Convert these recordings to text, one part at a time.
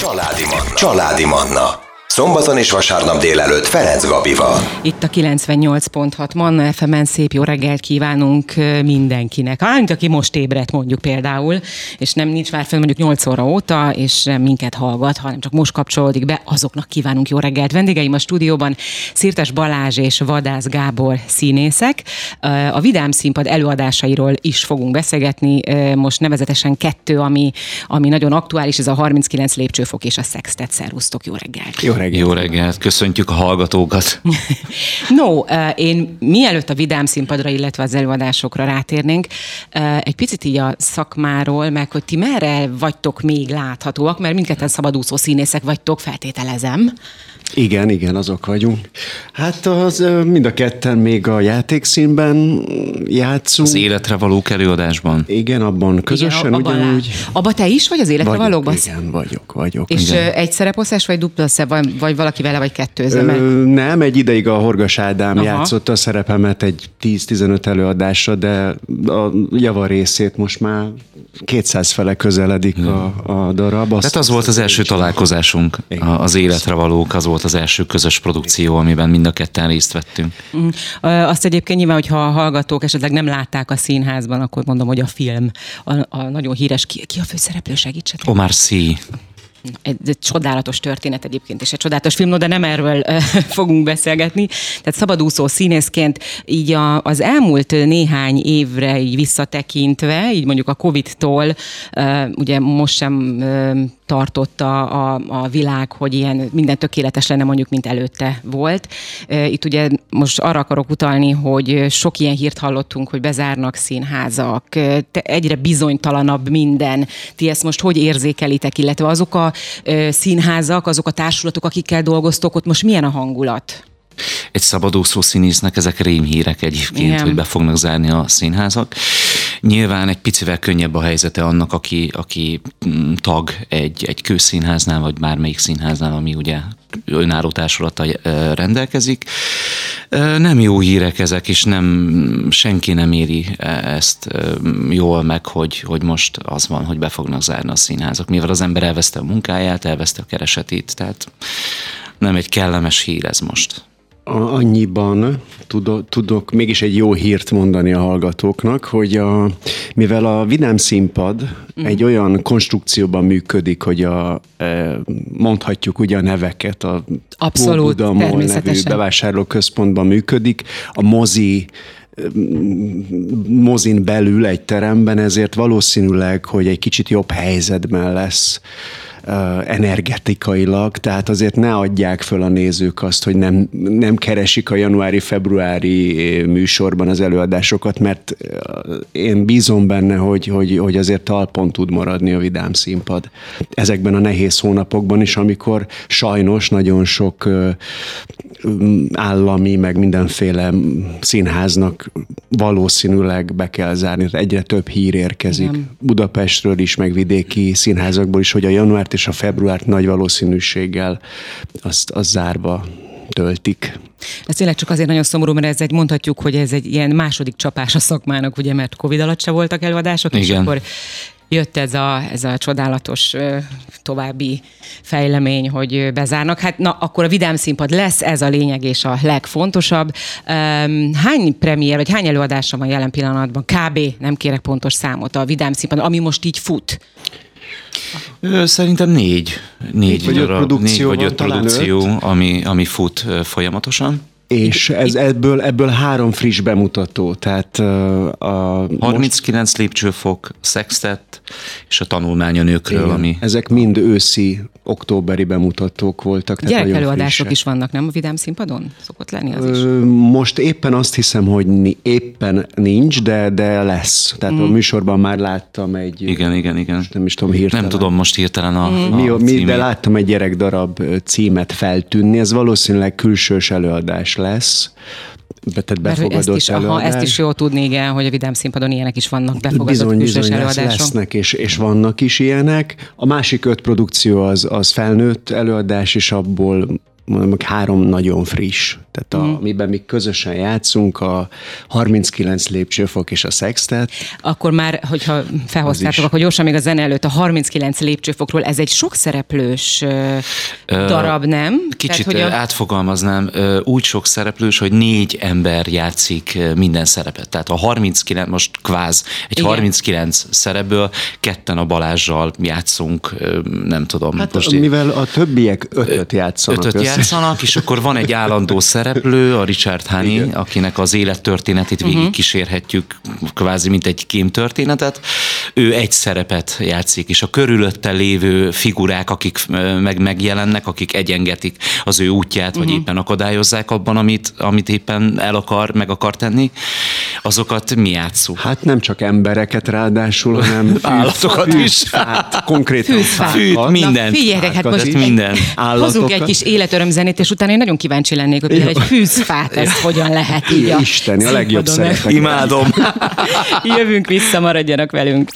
Családi Manna. Családi Manna. Szombaton és vasárnap délelőtt Ferenc Gabival. Itt a 98.6 Manna fm szép jó reggelt kívánunk mindenkinek. Mint aki most ébredt mondjuk például, és nem nincs már fel mondjuk 8 óra óta, és nem minket hallgat, hanem csak most kapcsolódik be, azoknak kívánunk jó reggelt. Vendégeim a stúdióban Szirtes Balázs és Vadász Gábor színészek. A Vidám Színpad előadásairól is fogunk beszélgetni, most nevezetesen kettő, ami, ami nagyon aktuális, ez a 39 lépcsőfok és a Sextet. Szervusztok, jó reggelt! Jó reggelt! Jó reggelt! Köszöntjük a hallgatókat! no, én mielőtt a Vidám színpadra, illetve az előadásokra rátérnénk, egy picit így a szakmáról, meg hogy ti merre vagytok még láthatóak, mert mindketten szabadúszó színészek vagytok, feltételezem. Igen, igen, azok vagyunk. Hát az mind a ketten még a játékszínben játszunk. Az életre való előadásban. Igen, abban közösen igen, abban ugyanúgy. Abba te is vagy az életre vagyok, valóban? Igen, vagyok, vagyok. És igen. egy szereposzás, vagy dupla szebb, vagy, vagy valaki vele, vagy kettőzöm? Ö, nem, egy ideig a Horgas Ádám Aha. játszotta a szerepemet egy 10-15 előadásra, de a java részét most már 200 fele közeledik a, a darab. Azt Tehát az volt az első találkozásunk, igen. az életre valók, az volt az első közös produkció, amiben mind a ketten részt vettünk. Mm. Azt egyébként nyilván, hogyha a hallgatók esetleg nem látták a színházban, akkor mondom, hogy a film, a, a nagyon híres, ki, ki a főszereplő, segítsetek? Omar Sy egy, egy csodálatos történet egyébként, és egy csodálatos film, de nem erről fogunk beszélgetni. Tehát szabadúszó színészként így a, az elmúlt néhány évre így visszatekintve, így mondjuk a Covid-tól, ugye most sem tartotta a, a világ, hogy ilyen minden tökéletes lenne mondjuk, mint előtte volt. Itt ugye most arra akarok utalni, hogy sok ilyen hírt hallottunk, hogy bezárnak színházak, egyre bizonytalanabb minden. Ti ezt most hogy érzékelitek, illetve azok a színházak, azok a társulatok, akikkel dolgoztok, ott most milyen a hangulat? Egy szabadúszó színésznek ezek rémhírek egyébként, Igen. hogy be fognak zárni a színházak. Nyilván egy picivel könnyebb a helyzete annak, aki, aki mm, tag egy, egy kőszínháznál, vagy bármelyik színháznál, ami ugye önálló társulata rendelkezik. Nem jó hírek ezek, és nem, senki nem éri ezt jól meg, hogy, hogy most az van, hogy be fognak zárni a színházak. Mivel az ember elveszte a munkáját, elveszte a keresetét, tehát nem egy kellemes hír ez most annyiban tudok, tudok mégis egy jó hírt mondani a hallgatóknak, hogy a, mivel a Vidám színpad mm. egy olyan konstrukcióban működik, hogy a, e, mondhatjuk ugye a neveket, a Abszolút, Budamol nevű bevásárlóközpontban működik, a mozi mozin belül egy teremben, ezért valószínűleg, hogy egy kicsit jobb helyzetben lesz energetikailag, tehát azért ne adják föl a nézők azt, hogy nem, nem keresik a januári-februári műsorban az előadásokat, mert én bízom benne, hogy, hogy, hogy azért talpon tud maradni a vidám színpad ezekben a nehéz hónapokban is, amikor sajnos nagyon sok állami, meg mindenféle színháznak valószínűleg be kell zárni. Egyre több hír érkezik Igen. Budapestről is, meg vidéki színházakból is, hogy a januárt és a februárt nagy valószínűséggel azt, azt zárva töltik. Ez tényleg csak azért nagyon szomorú, mert ez egy, mondhatjuk, hogy ez egy ilyen második csapás a szakmának, ugye, mert Covid alatt se voltak előadások, Igen. és akkor jött ez a, ez a csodálatos további fejlemény, hogy bezárnak. Hát na, akkor a Vidám Színpad lesz, ez a lényeg és a legfontosabb. Hány premier, vagy hány előadása van jelen pillanatban? Kb. nem kérek pontos számot a Vidám Színpad, ami most így fut. Szerintem négy. Négy, vagy öt produkció, négy vagy öt produkció ami, ami fut folyamatosan. És ez ebből, ebből három friss bemutató, tehát a... 39 most... lépcsőfok, Sextet és a tanulmány a nőkről, Igen, ami... Ezek mind őszi, októberi bemutatók voltak. Gyerekelőadások is vannak, nem a Vidám színpadon? Szokott lenni az is? Most éppen azt hiszem, hogy éppen nincs, de, de lesz. Tehát mm. a műsorban már láttam egy... Igen, igen, igen. Nem is tudom hirtelen. Nem tudom most hirtelen a, mm. a mi, mi, De láttam egy gyerekdarab címet feltűnni, ez valószínűleg külsős előadás lesz, tehát befogadott ezt is, aha, ezt is jó tudni, igen, hogy a Vidám színpadon ilyenek is vannak befogadott bizony, bizony előadások. lesznek, és, és vannak is ilyenek. A másik öt produkció az, az felnőtt előadás, és abból mondom, három nagyon friss. Tehát a, mm. amiben mi közösen játszunk, a 39 lépcsőfok és a sextet. Akkor már, hogyha felhoztátok, akkor gyorsan még a zene előtt a 39 lépcsőfokról, ez egy sok szereplős darab, nem? Kicsit Tehát, hogy a... átfogalmaznám, úgy sok szereplős, hogy négy ember játszik minden szerepet. Tehát a 39, most kváz, egy Igen. 39 szerepből ketten a Balázsjal játszunk, nem tudom. Hát most mivel a többiek ötöt játszanak. Ötöt össze. Játszanak, és akkor van egy állandó szereplő, a Richard Honey, akinek az élettörténetét végig uh-huh. kísérhetjük, kvázi mint egy kémtörténetet. Ő egy szerepet játszik, és a körülötte lévő figurák, akik meg megjelennek, akik egyengetik az ő útját, vagy uh-huh. éppen akadályozzák abban, amit, amit éppen el akar, meg akar tenni, azokat mi játszunk. Hát nem csak embereket ráadásul, hanem állatokat is. Fát, konkrétan fűt, fűt, minden. Figyeljetek, hát most minden. Hozunk egy kis életörömzenét, és utána én nagyon kíváncsi lennék, hogy például egy fűzfát ezt hogyan lehet így a Isteni, a legjobb szeretek. Imádom. Jövünk vissza, maradjanak velünk.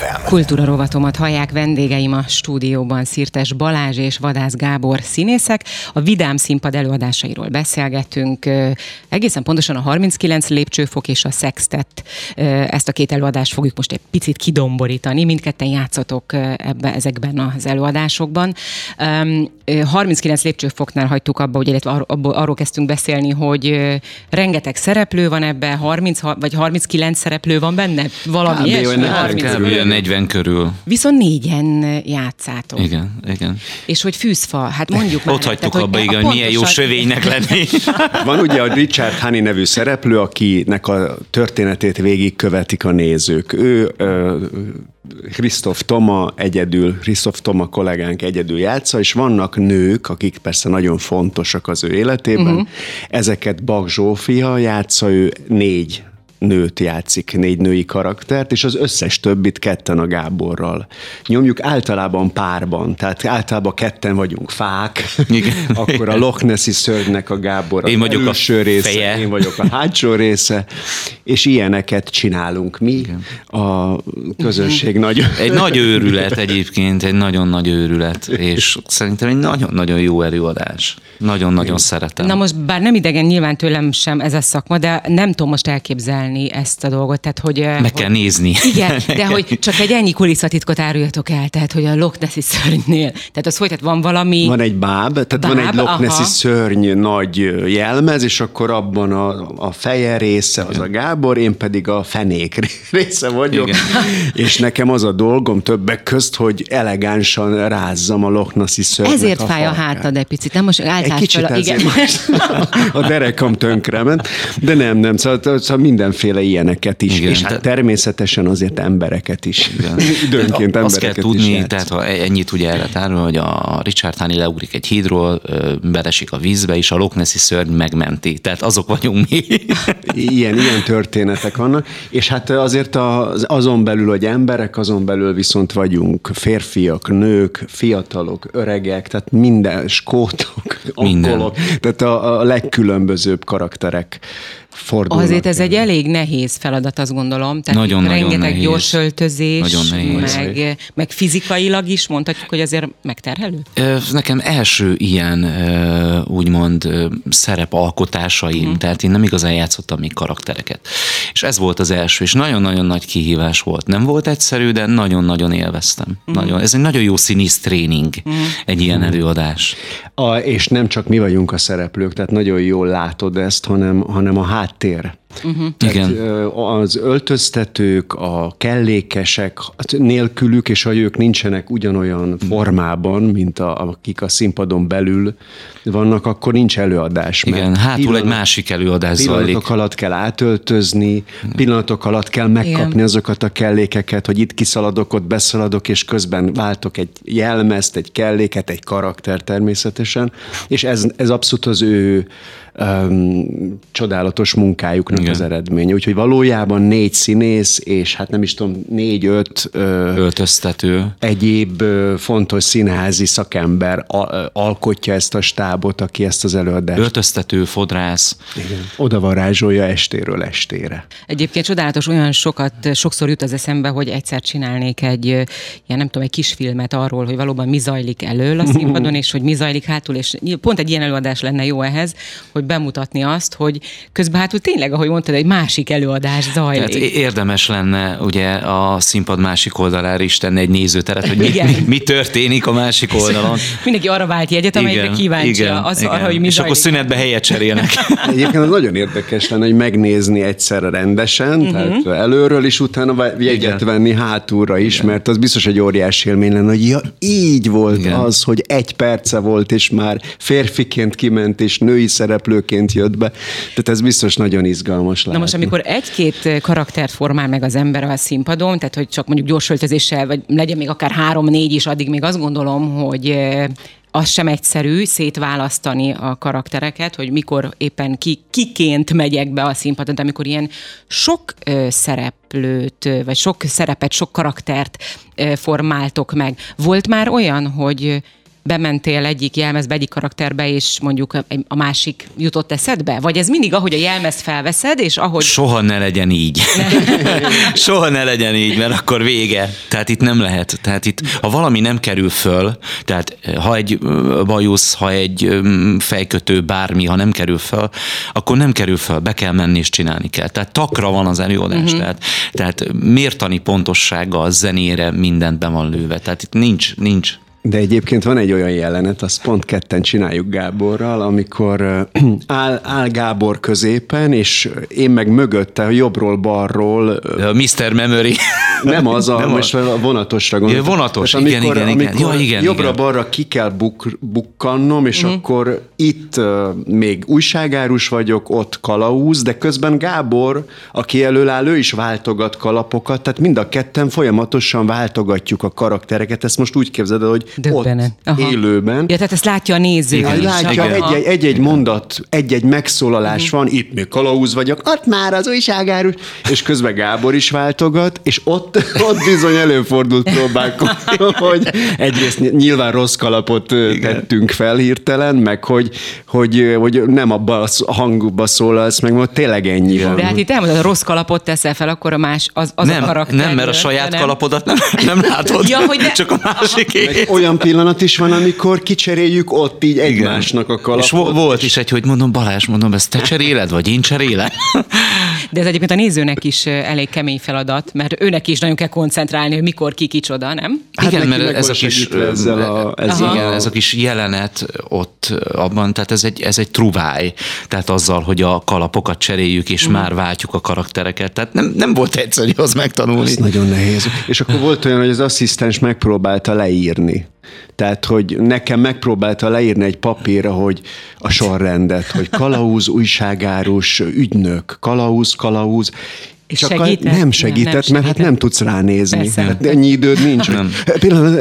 FM. Kultúra rovatomat hallják vendégeim a stúdióban Szirtes Balázs és Vadász Gábor színészek. A Vidám színpad előadásairól beszélgetünk. Egészen pontosan a 39 lépcsőfok és a Sextet. Ezt a két előadást fogjuk most egy picit kidomborítani. Mindketten játszatok ebbe, ezekben az előadásokban. 39 lépcsőfoknál hagytuk abba, ugye, illetve arról, arról kezdtünk beszélni, hogy rengeteg szereplő van ebbe, 30 vagy 39 szereplő van benne, valami ilyesmi. 40 40 körül. Viszont négyen játszátok. Igen, igen. És hogy fűzfa, hát mondjuk már. Ott hagytuk abba, hogy igen, hogy milyen jó sövénynek lenni. Van ugye a Richard Honey nevű szereplő, akinek a történetét végigkövetik a nézők. Ő Krisztof Toma egyedül, Krisztof Toma kollégánk egyedül játsza, és vannak nők, akik persze nagyon fontosak az ő életében. Uh-huh. Ezeket Bak Zsófia játsza, ő négy nőt játszik, négy női karaktert, és az összes többit ketten a Gáborral. Nyomjuk általában párban, tehát általában ketten vagyunk fák, Igen. akkor a Loch Nessi szörnynek a Gábor az én vagyok első a része, feje. én vagyok a hátsó része, és ilyeneket csinálunk mi, Igen. a közönség nagy... Egy nagy őrület egyébként, egy nagyon nagy őrület, és szerintem egy nagyon-nagyon jó előadás. Nagyon-nagyon szeretem. Na most bár nem idegen nyilván tőlem sem ez a szakma, de nem tudom most elképzelni, csinálni ezt a dolgot. Tehát, hogy, Meg hogy, kell nézni. Igen, de hogy csak egy ennyi kulisszatitkot áruljatok el, tehát hogy a Loch Nessi szörnynél. Tehát az hogy, tehát van valami... Van egy báb, tehát báb, van egy Loch Nessi szörny nagy jelmez, és akkor abban a, a feje része az a Gábor, én pedig a fenék része vagyok. Igen. És nekem az a dolgom többek közt, hogy elegánsan rázzam a Loch Nessi szörnynek Ezért a fáj a hátad egy picit, nem most egy kicsit fel, igen. a derekam tönkrement, de nem, nem, szóval, szóval minden mindenféle ilyeneket is, Igen, és hát természetesen azért embereket is. Igen. Időnként embereket Azt kell tudni, is tehát ha ennyit ugye erre tárul, hogy a Richard Honey leugrik egy hídról, belesik a vízbe, és a Loch Nessi szörny megmenti. Tehát azok vagyunk mi. Ilyen, ilyen történetek vannak, és hát azért az, azon belül, hogy emberek, azon belül viszont vagyunk férfiak, nők, fiatalok, öregek, tehát minden, skótok, minden. Akkolok, tehát a, a legkülönbözőbb karakterek fordulnak. Azért ez egy elég nehéz feladat, azt gondolom. Tehát nagyon, rengeteg nagyon nehéz. gyors öltözés, nagyon nehéz. Meg, meg fizikailag is mondhatjuk, hogy azért megterhelő? Nekem első ilyen úgymond szerepalkotásaim, uh-huh. tehát én nem igazán játszottam még karaktereket. És ez volt az első, és nagyon-nagyon nagy kihívás volt. Nem volt egyszerű, de nagyon-nagyon élveztem. Uh-huh. Nagyon, ez egy nagyon jó színész tréning, uh-huh. egy ilyen előadás. A, és nem csak mi vagyunk a szereplők, tehát nagyon jól látod ezt, hanem, hanem a caráter. Uh-huh. Igen. Az öltöztetők, a kellékesek hát nélkülük, és ha ők nincsenek ugyanolyan formában, mint a, akik a színpadon belül vannak, akkor nincs előadás. Igen, hátul pillanat, egy másik előadás pillanatok zajlik. alatt kell átöltözni, pillanatok alatt kell megkapni Igen. azokat a kellékeket, hogy itt kiszaladok, ott beszaladok, és közben váltok egy jelmezt, egy kelléket, egy karakter természetesen, és ez, ez abszolút az ő um, csodálatos munkájuknak ennek Igen. az eredménye. Úgyhogy valójában négy színész, és hát nem is tudom, négy-öt öltöztető. Egyéb fontos színházi szakember alkotja ezt a stábot, aki ezt az előadást. Öltöztető, fodrász. Igen. Oda varázsolja estéről estére. Egyébként csodálatos, olyan sokat, sokszor jut az eszembe, hogy egyszer csinálnék egy ilyen, nem tudom, egy kisfilmet arról, hogy valóban mi zajlik elől a színpadon, és hogy mi zajlik hátul, és pont egy ilyen előadás lenne jó ehhez, hogy bemutatni azt, hogy közben hátul tényleg, ahogy mondtad, egy másik előadás zajlik. Tehát érdemes lenne ugye a színpad másik oldalára is tenni egy nézőteret, hogy mi, mi, mi történik a másik oldalon. Mindenki arra vált jegyet, amelyikre kíváncsi igen, az igen. arra, hogy mi És zajlik. akkor szünetbe helyet cserélnek. Egyébként az nagyon érdekes lenne, hogy megnézni egyszerre rendesen, uh-huh. tehát előről is, utána jegyet igen. venni hátulra is, igen. mert az biztos egy óriási élmény lenne, hogy ja, így volt igen. az, hogy egy perce volt, és már férfiként kiment, és női szereplőként jött be. Tehát ez biztos nagyon izgalmas Na most, amikor egy-két karaktert formál meg az ember a színpadon, tehát hogy csak mondjuk gyorsöltözéssel, vagy legyen még akár három-négy is, addig még azt gondolom, hogy az sem egyszerű szétválasztani a karaktereket, hogy mikor éppen ki, kiként megyek be a színpadon, de amikor ilyen sok ö, szereplőt, vagy sok szerepet, sok karaktert ö, formáltok meg. Volt már olyan, hogy bementél egyik jelmezbe, egyik karakterbe, és mondjuk a másik jutott eszedbe? Vagy ez mindig, ahogy a jelmezt felveszed, és ahogy... Soha ne legyen így. Soha ne legyen így, mert akkor vége. Tehát itt nem lehet. Tehát itt, ha valami nem kerül föl, tehát ha egy bajusz, ha egy fejkötő, bármi, ha nem kerül föl, akkor nem kerül föl, be kell menni és csinálni kell. Tehát takra van az előadás. Uh-huh. Tehát, tehát mértani pontossága a zenére mindent be van lőve. Tehát itt nincs, nincs de egyébként van egy olyan jelenet, azt pont ketten csináljuk Gáborral, amikor áll, áll Gábor középen, és én meg mögötte, jobbról, balról. A Mr. Memory. Nem az, a, nem most a vonatosra gondolom. Ja, vonatos, amikor, igen, igen, amikor igen. Ja, igen, Jobbra-balra ki kell buk, bukkannom, és uh-huh. akkor itt uh, még újságárus vagyok, ott kalauz, de közben Gábor, aki elől áll, ő is váltogat kalapokat, tehát mind a ketten folyamatosan váltogatjuk a karaktereket. Ezt most úgy képzeld hogy Döbbenet. ott Aha. élőben. Ja, tehát ezt látja a néző. Igen, is. látja, egy-egy, egy-egy mondat, egy-egy megszólalás uh-huh. van, itt még kalauz vagyok, ott már az újságárus, és közben Gábor is váltogat, és ott, ott bizony előfordult próbálkozni, hogy egyrészt nyilván rossz kalapot Igen. tettünk fel hirtelen, meg hogy, hogy, hogy nem abba a hangba szólalsz, meg most tényleg ennyi van. De hát itt elmondod, a rossz kalapot teszel fel, akkor a más, az, az nem, a karakter. Nem, mert a saját nem. kalapodat nem, nem látod, ja, hogy de... csak a másik olyan pillanat is van, amikor kicseréljük ott így egymásnak a kalapot. És volt is egy, hogy mondom, Balázs, mondom, ezt te cseréled, vagy én cserélem? De ez egyébként a nézőnek is elég kemény feladat, mert őnek is nagyon kell koncentrálni, hogy mikor ki kicsoda, nem? Hát igen, mert ez a kis, ezzel a, ezzel igen, a... ez a kis jelenet ott abban, tehát ez egy, ez egy truváj, tehát azzal, hogy a kalapokat cseréljük, és mm. már váltjuk a karaktereket, tehát nem, nem volt egyszerű az megtanulni. Ez nagyon nehéz. És akkor volt olyan, hogy az asszisztens megpróbálta leírni tehát, hogy nekem megpróbálta leírni egy papírra, hogy a sorrendet, hogy kalauz, újságárus, ügynök, kalauz, kalauz, és segített? Nem segített, nem, nem mert hát nem tudsz ránézni. Persze. Hát ennyi időd nincs. Nem. Pillanat,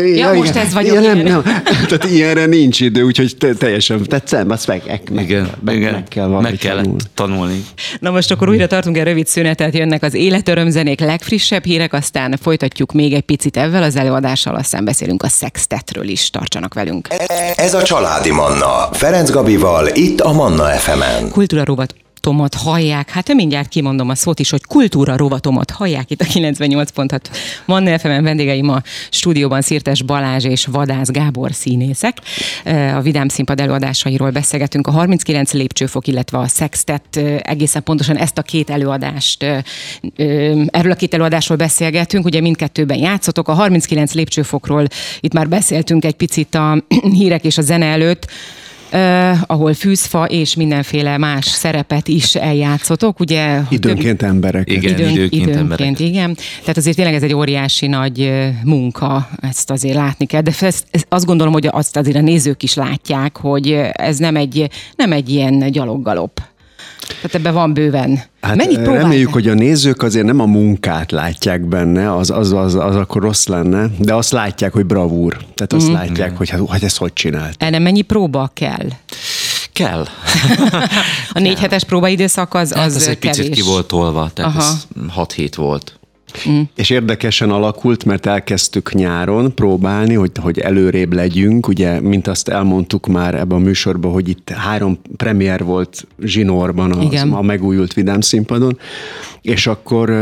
ja, ja, most ez vagyok. Ja, nem, nem. Tehát ilyenre nincs idő, úgyhogy teljesen, tehát szem, azt meg, meg, igen, meg, igen. meg kell meg kellett tanulni. tanulni. Na most akkor újra tartunk egy rövid szünetet, jönnek az életörömzenék legfrissebb hírek, aztán folytatjuk még egy picit ezzel az előadással, aztán beszélünk a szextetről is, tartsanak velünk. Ez a Családi Manna, Ferenc Gabival, itt a Manna FM-en. Kultúra rovat rovatomat hallják, hát mindjárt kimondom a szót is, hogy kultúra rovatomat hallják itt a 98 pontot. Manna FM vendégeim a stúdióban Szirtes Balázs és Vadász Gábor színészek. A Vidám Színpad előadásairól beszélgetünk. A 39 lépcsőfok, illetve a Sextet egészen pontosan ezt a két előadást, erről a két előadásról beszélgetünk. Ugye mindkettőben játszotok. A 39 lépcsőfokról itt már beszéltünk egy picit a hírek és a zene előtt uh, ahol fűzfa és mindenféle más szerepet is eljátszotok, ugye? Időnként emberek. Igen, időn, időnként, időnként emberek. igen. Tehát azért tényleg ez egy óriási nagy munka, ezt azért látni kell, de ezt, ezt azt gondolom, hogy azt azért a nézők is látják, hogy ez nem egy, nem egy ilyen gyaloggalop. Tehát ebben van bőven. Hát Mennyit próbáltál? Reméljük, hogy a nézők azért nem a munkát látják benne, az, az, az, az akkor rossz lenne, de azt látják, hogy bravúr. Tehát azt mm. látják, hogy hát, hát ezt hogy csinált. Erre mennyi próba kell? Kell. a négy hetes próbaidőszak az, hát az ez egy kevés. picit ki volt tolva, tehát Aha. ez hat hét volt. Mm. És érdekesen alakult, mert elkezdtük nyáron próbálni, hogy, hogy előrébb legyünk, ugye, mint azt elmondtuk már ebben a műsorban, hogy itt három premier volt zsinórban az, a megújult Vidám színpadon, és akkor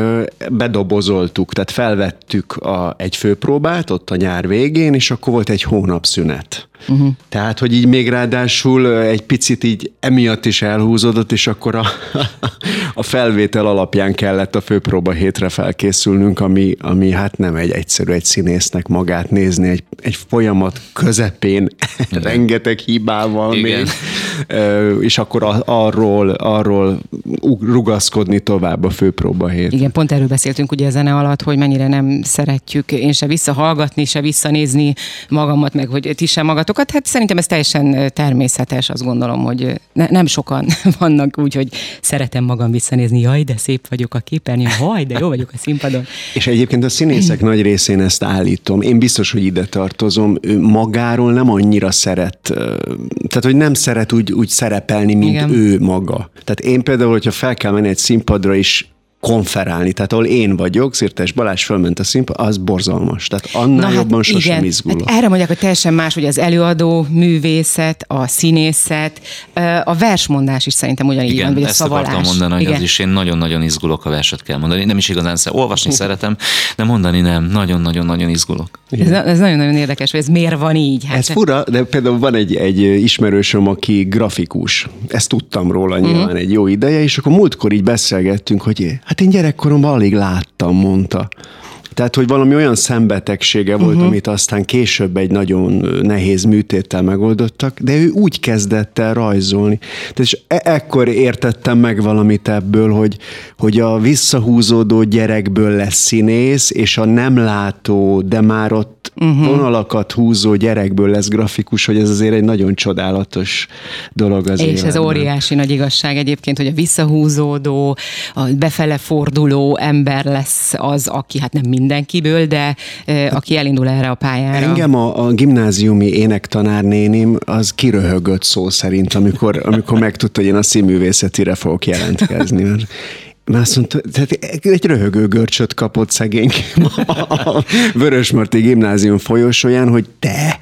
bedobozoltuk, tehát felvettük a, egy főpróbát ott a nyár végén, és akkor volt egy hónap szünet. Uh-huh. Tehát, hogy így még ráadásul egy picit így emiatt is elhúzódott, és akkor a, a felvétel alapján kellett a főpróba hétre felkészülnünk, ami, ami hát nem egy egyszerű egy színésznek magát nézni, egy, egy folyamat közepén rengeteg hibával Igen. még, és akkor arról, arról rugaszkodni tovább a főpróba hét. Igen, pont erről beszéltünk ugye a zene alatt, hogy mennyire nem szeretjük én se visszahallgatni, se visszanézni magamat, meg hogy ti sem magatok gondolatokat. Hát szerintem ez teljesen természetes, azt gondolom, hogy ne, nem sokan vannak úgy, hogy szeretem magam visszanézni, jaj, de szép vagyok a képernyőn, haj, de jó vagyok a színpadon. És egyébként a színészek nagy részén ezt állítom. Én biztos, hogy ide tartozom. Ő magáról nem annyira szeret, tehát hogy nem szeret úgy, úgy szerepelni, mint Igen. ő maga. Tehát én például, hogyha fel kell menni egy színpadra, és konferálni, tehát ahol én vagyok, Szirtes Balázs fölment a színpad, az borzalmas. Tehát annál Na, hát jobban hát sosem igen. izgulok. Hát erre mondják, hogy teljesen más, hogy az előadó művészet, a színészet, a versmondás is szerintem ugyanígy igen, van, vagy a szavalás. akartam mondani, hogy igen. az is én nagyon-nagyon izgulok, a verset kell mondani. Nem is igazán szer- olvasni szeretem, de mondani nem. Nagyon-nagyon-nagyon izgulok. Ez, ez nagyon-nagyon érdekes, hogy ez miért van így. Hát ez fura, de például van egy, egy ismerősöm, aki grafikus. Ezt tudtam róla nyilván uh-huh. egy jó ideje, és akkor múltkor így beszélgettünk, hogy Hát én gyerekkoromban alig láttam, mondta. Tehát, hogy valami olyan szembetegsége volt, uh-huh. amit aztán később egy nagyon nehéz műtéttel megoldottak, de ő úgy kezdett el rajzolni. Tehát és e- ekkor értettem meg valamit ebből, hogy, hogy a visszahúzódó gyerekből lesz színész, és a nem látó, de már ott uh-huh. vonalakat húzó gyerekből lesz grafikus, hogy ez azért egy nagyon csodálatos dolog az És életben. ez óriási nagy igazság egyébként, hogy a visszahúzódó, a befele forduló ember lesz az, aki hát nem mindenkiből, de aki elindul erre a pályára. Engem a, a gimnáziumi énektanárnénim az kiröhögött szó szerint, amikor, amikor megtudta, hogy én a színművészetire fogok jelentkezni. Azt mondta, tehát egy röhögő görcsöt kapott szegény a Vörösmarty gimnázium folyosóján, hogy te,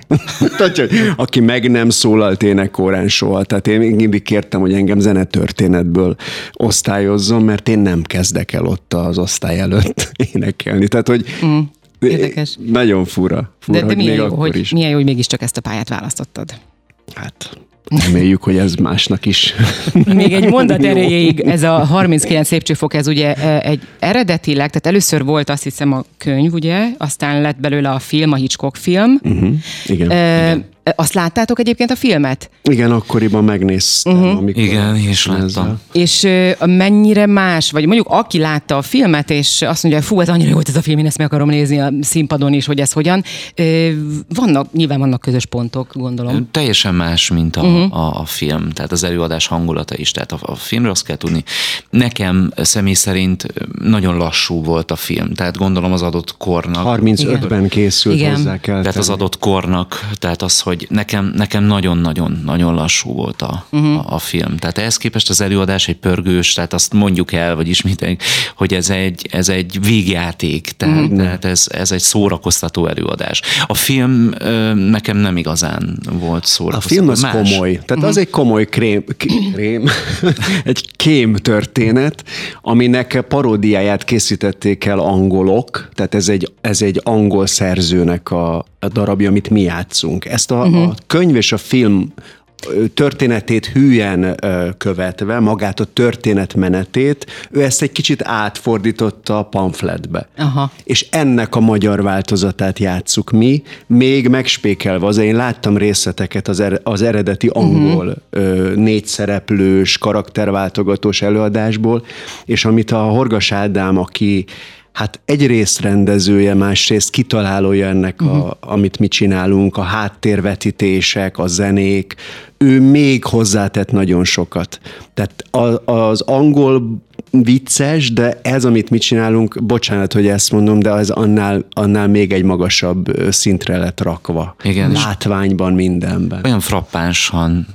aki meg nem szólalt énekórán soha. Tehát én mindig kértem, hogy engem zenetörténetből osztályozzon, mert én nem kezdek el ott az osztály előtt énekelni. Tehát, hogy mm. Érdekes. Nagyon fura. fura de, de milyen, jó, hogy, is. milyen jó, hogy mégiscsak ezt a pályát választottad. Hát Reméljük, hogy ez másnak is. Még egy mondat erejéig, ez a 39 lépcsőfok, ez ugye e, egy eredetileg, tehát először volt azt hiszem a könyv, ugye, aztán lett belőle a film, a Hitchcock film. Uh-huh. Igen. E, Igen. Azt láttátok egyébként a filmet? Igen, akkoriban megnéztem. Uh-huh. Amikor Igen, és láttam. És mennyire más, vagy mondjuk aki látta a filmet, és azt mondja, fú, ez annyira jó volt ez a film, én ezt meg akarom nézni a színpadon is, hogy ez hogyan. Vannak, nyilván vannak közös pontok, gondolom. Teljesen más, mint a, uh-huh. a, a film, tehát az előadás hangulata is. Tehát a, a filmről azt kell tudni. Nekem személy szerint nagyon lassú volt a film, tehát gondolom az adott kornak. 35-ben készült Igen. hozzá kell. Tehát az adott kornak, tehát az, hogy nekem, nekem nagyon-nagyon-nagyon lassú volt a, uh-huh. a, a film. Tehát ehhez képest az előadás egy pörgős, tehát azt mondjuk el, vagy ismételjük, hogy ez egy, ez egy végjáték, tehát, uh-huh. tehát ez, ez egy szórakoztató előadás. A film ö, nekem nem igazán volt szórakoztató. A film az Más. komoly, tehát uh-huh. az egy komoly krém, krém egy kém történet, aminek paródiáját készítették el angolok, tehát ez egy, ez egy angol szerzőnek a darabja, amit mi játszunk. Ezt a, uh-huh. a könyv és a film történetét hülyen követve, magát a történetmenetét, ő ezt egy kicsit átfordította a pamfletbe. Aha. És ennek a magyar változatát játsszuk mi, még megspékelve. Az én láttam részleteket az, er, az eredeti angol uh-huh. négy szereplős, karakterváltogatós előadásból, és amit a Horgas Ádám, aki hát egyrészt rendezője, másrészt kitalálója ennek, uh-huh. a, mhm. amit mi csinálunk, a háttérvetítések, a zenék, ő még hozzátett nagyon sokat. Tehát az angol vicces, de ez, amit mi csinálunk, bocsánat, hogy ezt mondom, de az annál, annál még egy magasabb szintre lett rakva. Igen. Látványban, mindenben. Olyan frappánsan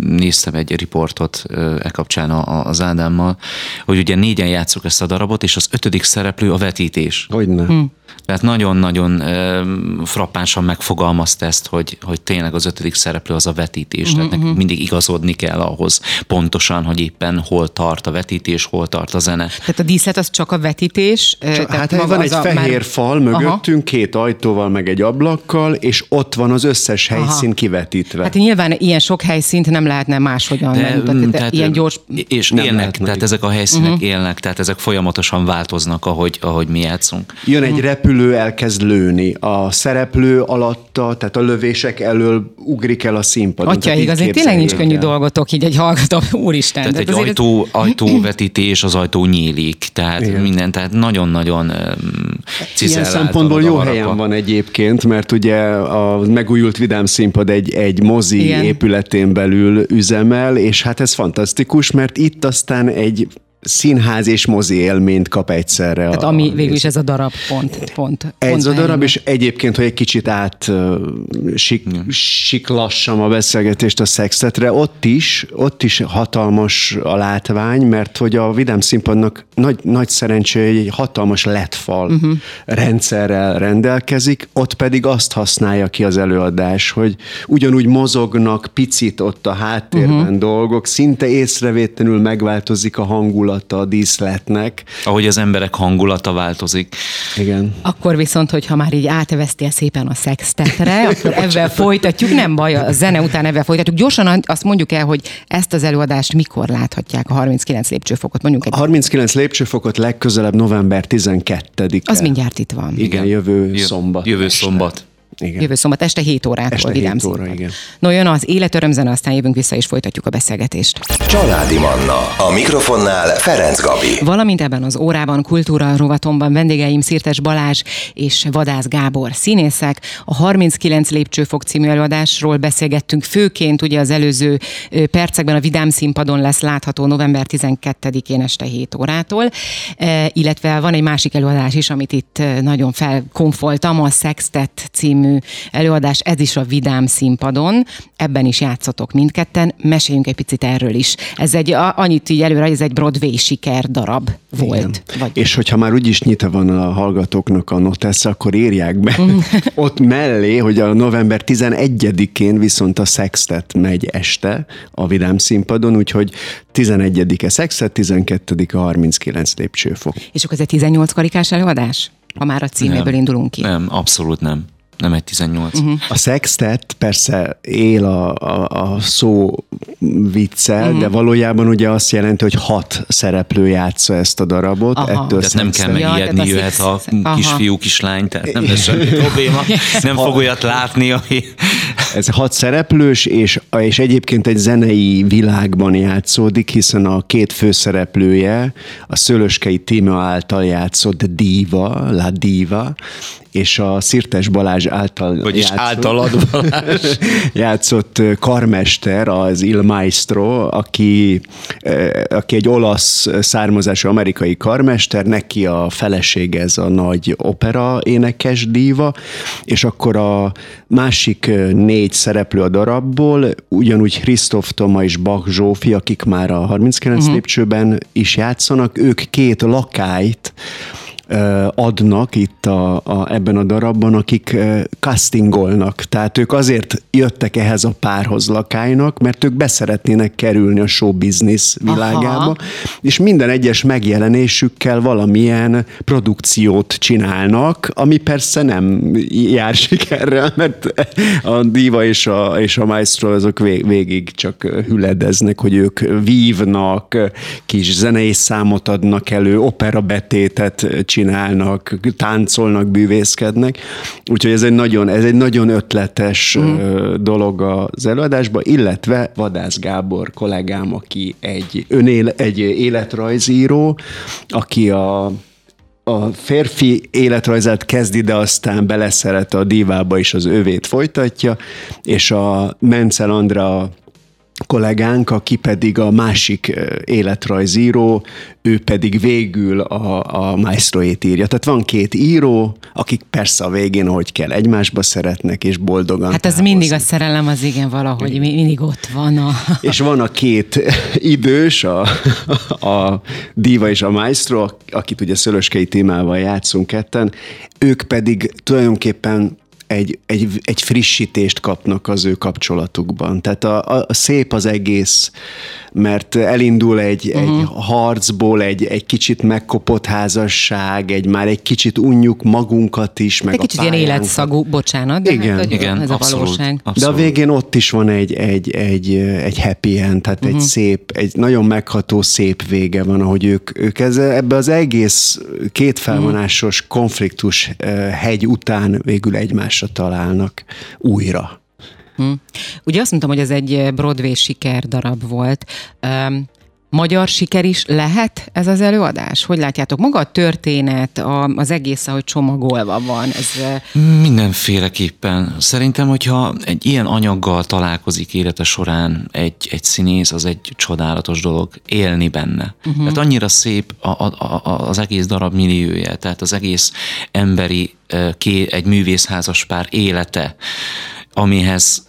néztem egy riportot e kapcsán az Ádámmal, hogy ugye négyen játszuk ezt a darabot, és az ötödik szereplő a vetítés. Hogyne. Hm. Tehát nagyon-nagyon frappánsan megfogalmazta ezt, hogy, hogy tényleg az ötödik szereplő az a vetítés. Uh-huh. Tehát nekünk mhm. mindig igazodni kell ahhoz pontosan, hogy éppen hol tart a vetítés, hol tart a zene. Tehát a díszlet az csak a vetítés? Csak, tehát hát van egy fehér már... fal mögöttünk, Aha. két ajtóval, meg egy ablakkal, és ott van az összes helyszín Aha. kivetítve. Hát nyilván ilyen sok helyszínt nem lehetne máshogyan. De, nem, tehát, tehát, ilyen gyors... És nem élnek, tehát ezek a helyszínek uh-huh. élnek, tehát ezek folyamatosan változnak, ahogy, ahogy mi játszunk. Jön egy uh-huh. repülő, elkezd lőni. A szereplő alatta, tehát a lövések elől ugrik el a színpadon. Atya, azért tényleg nincs könnyű dolgotok, így egy hallgató, úristen. Tehát egy ajtó, ajtóvetítés, az ajtó nyílik, tehát Igen. minden, tehát nagyon-nagyon Ilyen szempontból jó helyen van egyébként, mert ugye a megújult Vidám színpad egy, egy mozi Igen. épületén belül üzemel, és hát ez fantasztikus, mert itt aztán egy színház és mozi élményt kap egyszerre. Tehát a, ami végül is ez a darab pont. pont, ez pont a darab, és egyébként, hogy egy kicsit át uh, sik, siklassam a beszélgetést a szexetre, ott is, ott is hatalmas a látvány, mert hogy a Vidám színpadnak nagy, nagy szerencsé, hogy egy hatalmas letfal uh-huh. rendszerrel rendelkezik, ott pedig azt használja ki az előadás, hogy ugyanúgy mozognak picit ott a háttérben uh-huh. dolgok, szinte észrevétlenül megváltozik a hangulat, hangulata a díszletnek. Ahogy az emberek hangulata változik. Igen. Akkor viszont, hogyha már így átvesztél szépen a szextetre, akkor ebben folytatjuk, nem baj, a zene után ebben folytatjuk. Gyorsan azt mondjuk el, hogy ezt az előadást mikor láthatják a 39 lépcsőfokot? Mondjuk egy... A 39 lépcsőfokot legközelebb november 12-e. Az mindjárt itt van. Igen, jövő Jö, szombat. Jövő szombat. Igen. Jövő szombat este 7 órától. Este 7 óra, igen. No, jön az életörömzene, aztán jövünk vissza és folytatjuk a beszélgetést. Családi Manna. A mikrofonnál Ferenc Gabi. Valamint ebben az órában, kultúra rovatomban vendégeim Szirtes Balázs és Vadász Gábor színészek. A 39 lépcsőfok című előadásról beszélgettünk főként, ugye az előző percekben a Vidám színpadon lesz látható november 12-én este 7 órától, e, illetve van egy másik előadás is, amit itt nagyon felkonfoltam, a Sextet című előadás, ez is a Vidám színpadon, ebben is játszotok mindketten, meséljünk egy picit erről is. Ez egy, annyit így előre, hogy ez egy Broadway siker darab volt. Vagy... És hogyha már úgyis nyitva van a hallgatóknak a notesz, akkor írják be mm. ott mellé, hogy a november 11-én viszont a Sextet megy este a Vidám színpadon, úgyhogy 11-e Sextet, 12-e 39 lépcsőfok. És akkor ez egy 18 karikás előadás? Ha már a címéből nem, indulunk ki. Nem, abszolút nem nem egy 18. Uh-huh. Mhm. A sextet persze él a, a, a szó viccel, uh-huh. de valójában ugye azt jelenti, hogy hat szereplő játsza ezt a darabot. Aha. Ettől tehát nem kell megijedni, ja, jöhet a aha. kisfiú, kislány, tehát nem lesz semmi probléma. Nem fog olyat látni, ami... Ez hat szereplős, és, és egyébként egy zenei világban játszódik, hiszen a két főszereplője a Szölöskei Tíma által játszott Diva, La Diva, és a Szirtes Balázs által Vagyis játszott, általad Balázs. játszott karmester, az Il Maestro, aki, aki egy olasz származású amerikai karmester, neki a felesége ez a nagy opera énekes díva, és akkor a másik négy szereplő a darabból, ugyanúgy Christoph Toma és Bach Zsófi, akik már a 39 uh-huh. lépcsőben is játszanak, ők két lakályt adnak itt a, a, ebben a darabban, akik castingolnak. Tehát ők azért jöttek ehhez a párhoz lakálynak, mert ők beszeretnének kerülni a show business világába, Aha. és minden egyes megjelenésükkel valamilyen produkciót csinálnak, ami persze nem jár sikerrel, mert a diva és a, és a maestro azok végig csak hüledeznek, hogy ők vívnak, kis zenei számot adnak elő, opera betétet csinálnak, táncolnak, bűvészkednek. Úgyhogy ez egy nagyon, ez egy nagyon ötletes mm. dolog az előadásban, illetve Vadász Gábor kollégám, aki egy, önéle, egy életrajzíró, aki a a férfi életrajzát kezdi, de aztán beleszeret a divába is az övét folytatja, és a Mencel Andra kollégánk, aki pedig a másik életrajzíró, ő pedig végül a, a maestroét írja. Tehát van két író, akik persze a végén, hogy kell, egymásba szeretnek, és boldogan Hát ez mindig a szerelem, az igen, valahogy mindig ott van. A... És van a két idős, a, a Diva és a Maestro, akit ugye Szölöskei témával játszunk ketten, ők pedig tulajdonképpen egy, egy, egy frissítést kapnak az ő kapcsolatukban. Tehát a, a, a szép az egész, mert elindul egy, uh-huh. egy harcból, egy, egy kicsit megkopott házasság, egy már egy kicsit unjuk magunkat is, meg egy a kicsit ilyen életszagú, bocsánat, de igen, hát, igen, ez abszolút, a valóság. Abszolút. De a végén ott is van egy, egy, egy, egy happy end, tehát uh-huh. egy szép, egy nagyon megható szép vége van, ahogy ők, ők ez, ebbe az egész kétfelvonásos uh-huh. konfliktus hegy után végül egymásra találnak újra. Hm. Ugye azt mondtam, hogy ez egy Broadway siker darab volt. Um, magyar siker is lehet ez az előadás? Hogy látjátok? Maga a történet, a, az egész, ahogy csomagolva van. Ez... Mindenféleképpen. Szerintem, hogyha egy ilyen anyaggal találkozik élete során egy, egy színész, az egy csodálatos dolog élni benne. Uh-huh. Tehát annyira szép a, a, a, az egész darab milliója, tehát az egész emberi, egy művészházas pár élete amihez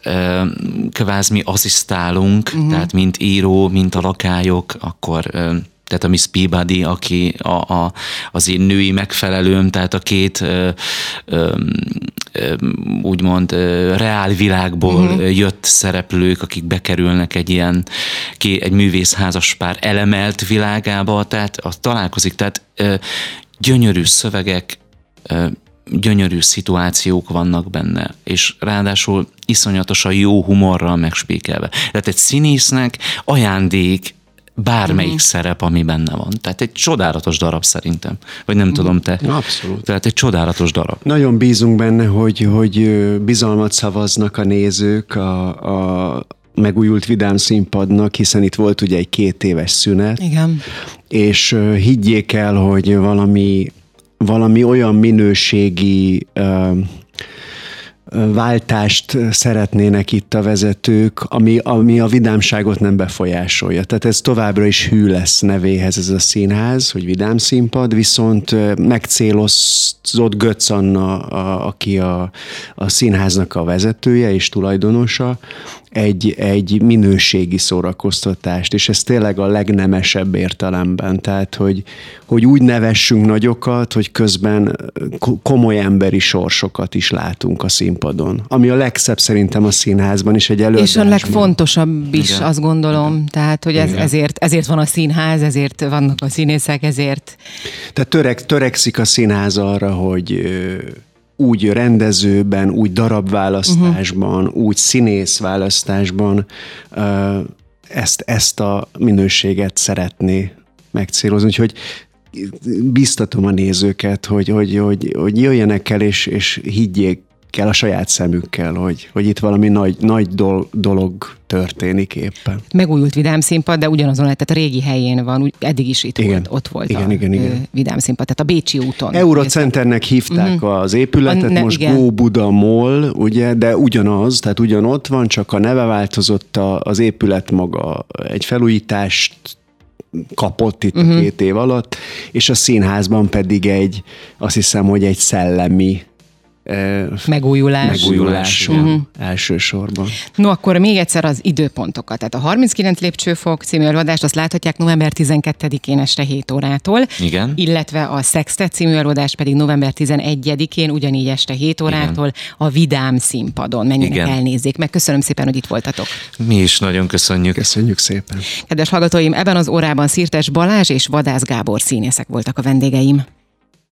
kvázi mi asszisztálunk, uh-huh. tehát mint író, mint a lakályok, akkor tehát a Miss Peabody, aki a, a, az én női megfelelőm, tehát a két ö, ö, ö, úgymond ö, reál világból uh-huh. jött szereplők, akik bekerülnek egy ilyen egy művészházas pár elemelt világába, tehát az találkozik, tehát ö, gyönyörű szövegek, ö, gyönyörű szituációk vannak benne, és ráadásul iszonyatosan jó humorral megspékelve. Tehát egy színésznek ajándék bármelyik uh-huh. szerep, ami benne van. Tehát egy csodálatos darab szerintem. Vagy nem uh-huh. tudom te. Abszolút. Tehát egy csodálatos darab. Nagyon bízunk benne, hogy, hogy bizalmat szavaznak a nézők a, a megújult vidám színpadnak, hiszen itt volt ugye egy két éves szünet. Igen. És higgyék el, hogy valami valami olyan minőségi váltást szeretnének itt a vezetők, ami, ami a vidámságot nem befolyásolja. Tehát ez továbbra is hű lesz nevéhez ez a színház, hogy vidám színpad, viszont megcélozott Götz Anna, a, aki a, a színháznak a vezetője és tulajdonosa, egy, egy minőségi szórakoztatást, és ez tényleg a legnemesebb értelemben, tehát hogy, hogy úgy nevessünk nagyokat, hogy közben komoly emberi sorsokat is látunk a színpadon, ami a legszebb szerintem a színházban is egy előadásban. És a legfontosabb is, Igen. azt gondolom, tehát hogy ez, ezért, ezért van a színház, ezért vannak a színészek, ezért. Tehát törek, törekszik a színház arra, hogy úgy rendezőben, úgy darabválasztásban, uh-huh. úgy színészválasztásban ezt, ezt a minőséget szeretné megcélozni. Úgyhogy biztatom a nézőket, hogy, hogy, hogy, hogy jöjjenek el, és, és higgyék kell a saját szemükkel, hogy, hogy itt valami nagy, nagy dolog történik éppen. Megújult Vidám színpad, de ugyanazon, tehát a régi helyén van, úgy, eddig is itt igen. volt, ott volt igen, a igen, igen. Vidám színpad, tehát a Bécsi úton. Eurocenternek hívták uh-huh. az épületet, ne, most igen. Go Buda Mall, ugye, de ugyanaz, tehát ugyanott van, csak a neve változott, a, az épület maga egy felújítást kapott itt uh-huh. a mhm. két év alatt, és a színházban pedig egy, azt hiszem, hogy egy szellemi megújulás. Megújulás uh-huh. elsősorban. No, akkor még egyszer az időpontokat. Tehát a 39 lépcsőfok című előadást azt láthatják november 12-én este 7 órától. Igen. Illetve a Sextet című előadást pedig november 11-én ugyanígy este 7 órától Igen. a Vidám színpadon. Menjenek Igen. elnézzék meg. Köszönöm szépen, hogy itt voltatok. Mi is nagyon köszönjük. Köszönjük szépen. Kedves hallgatóim, ebben az órában Szirtes Balázs és Vadász Gábor színészek voltak a vendégeim.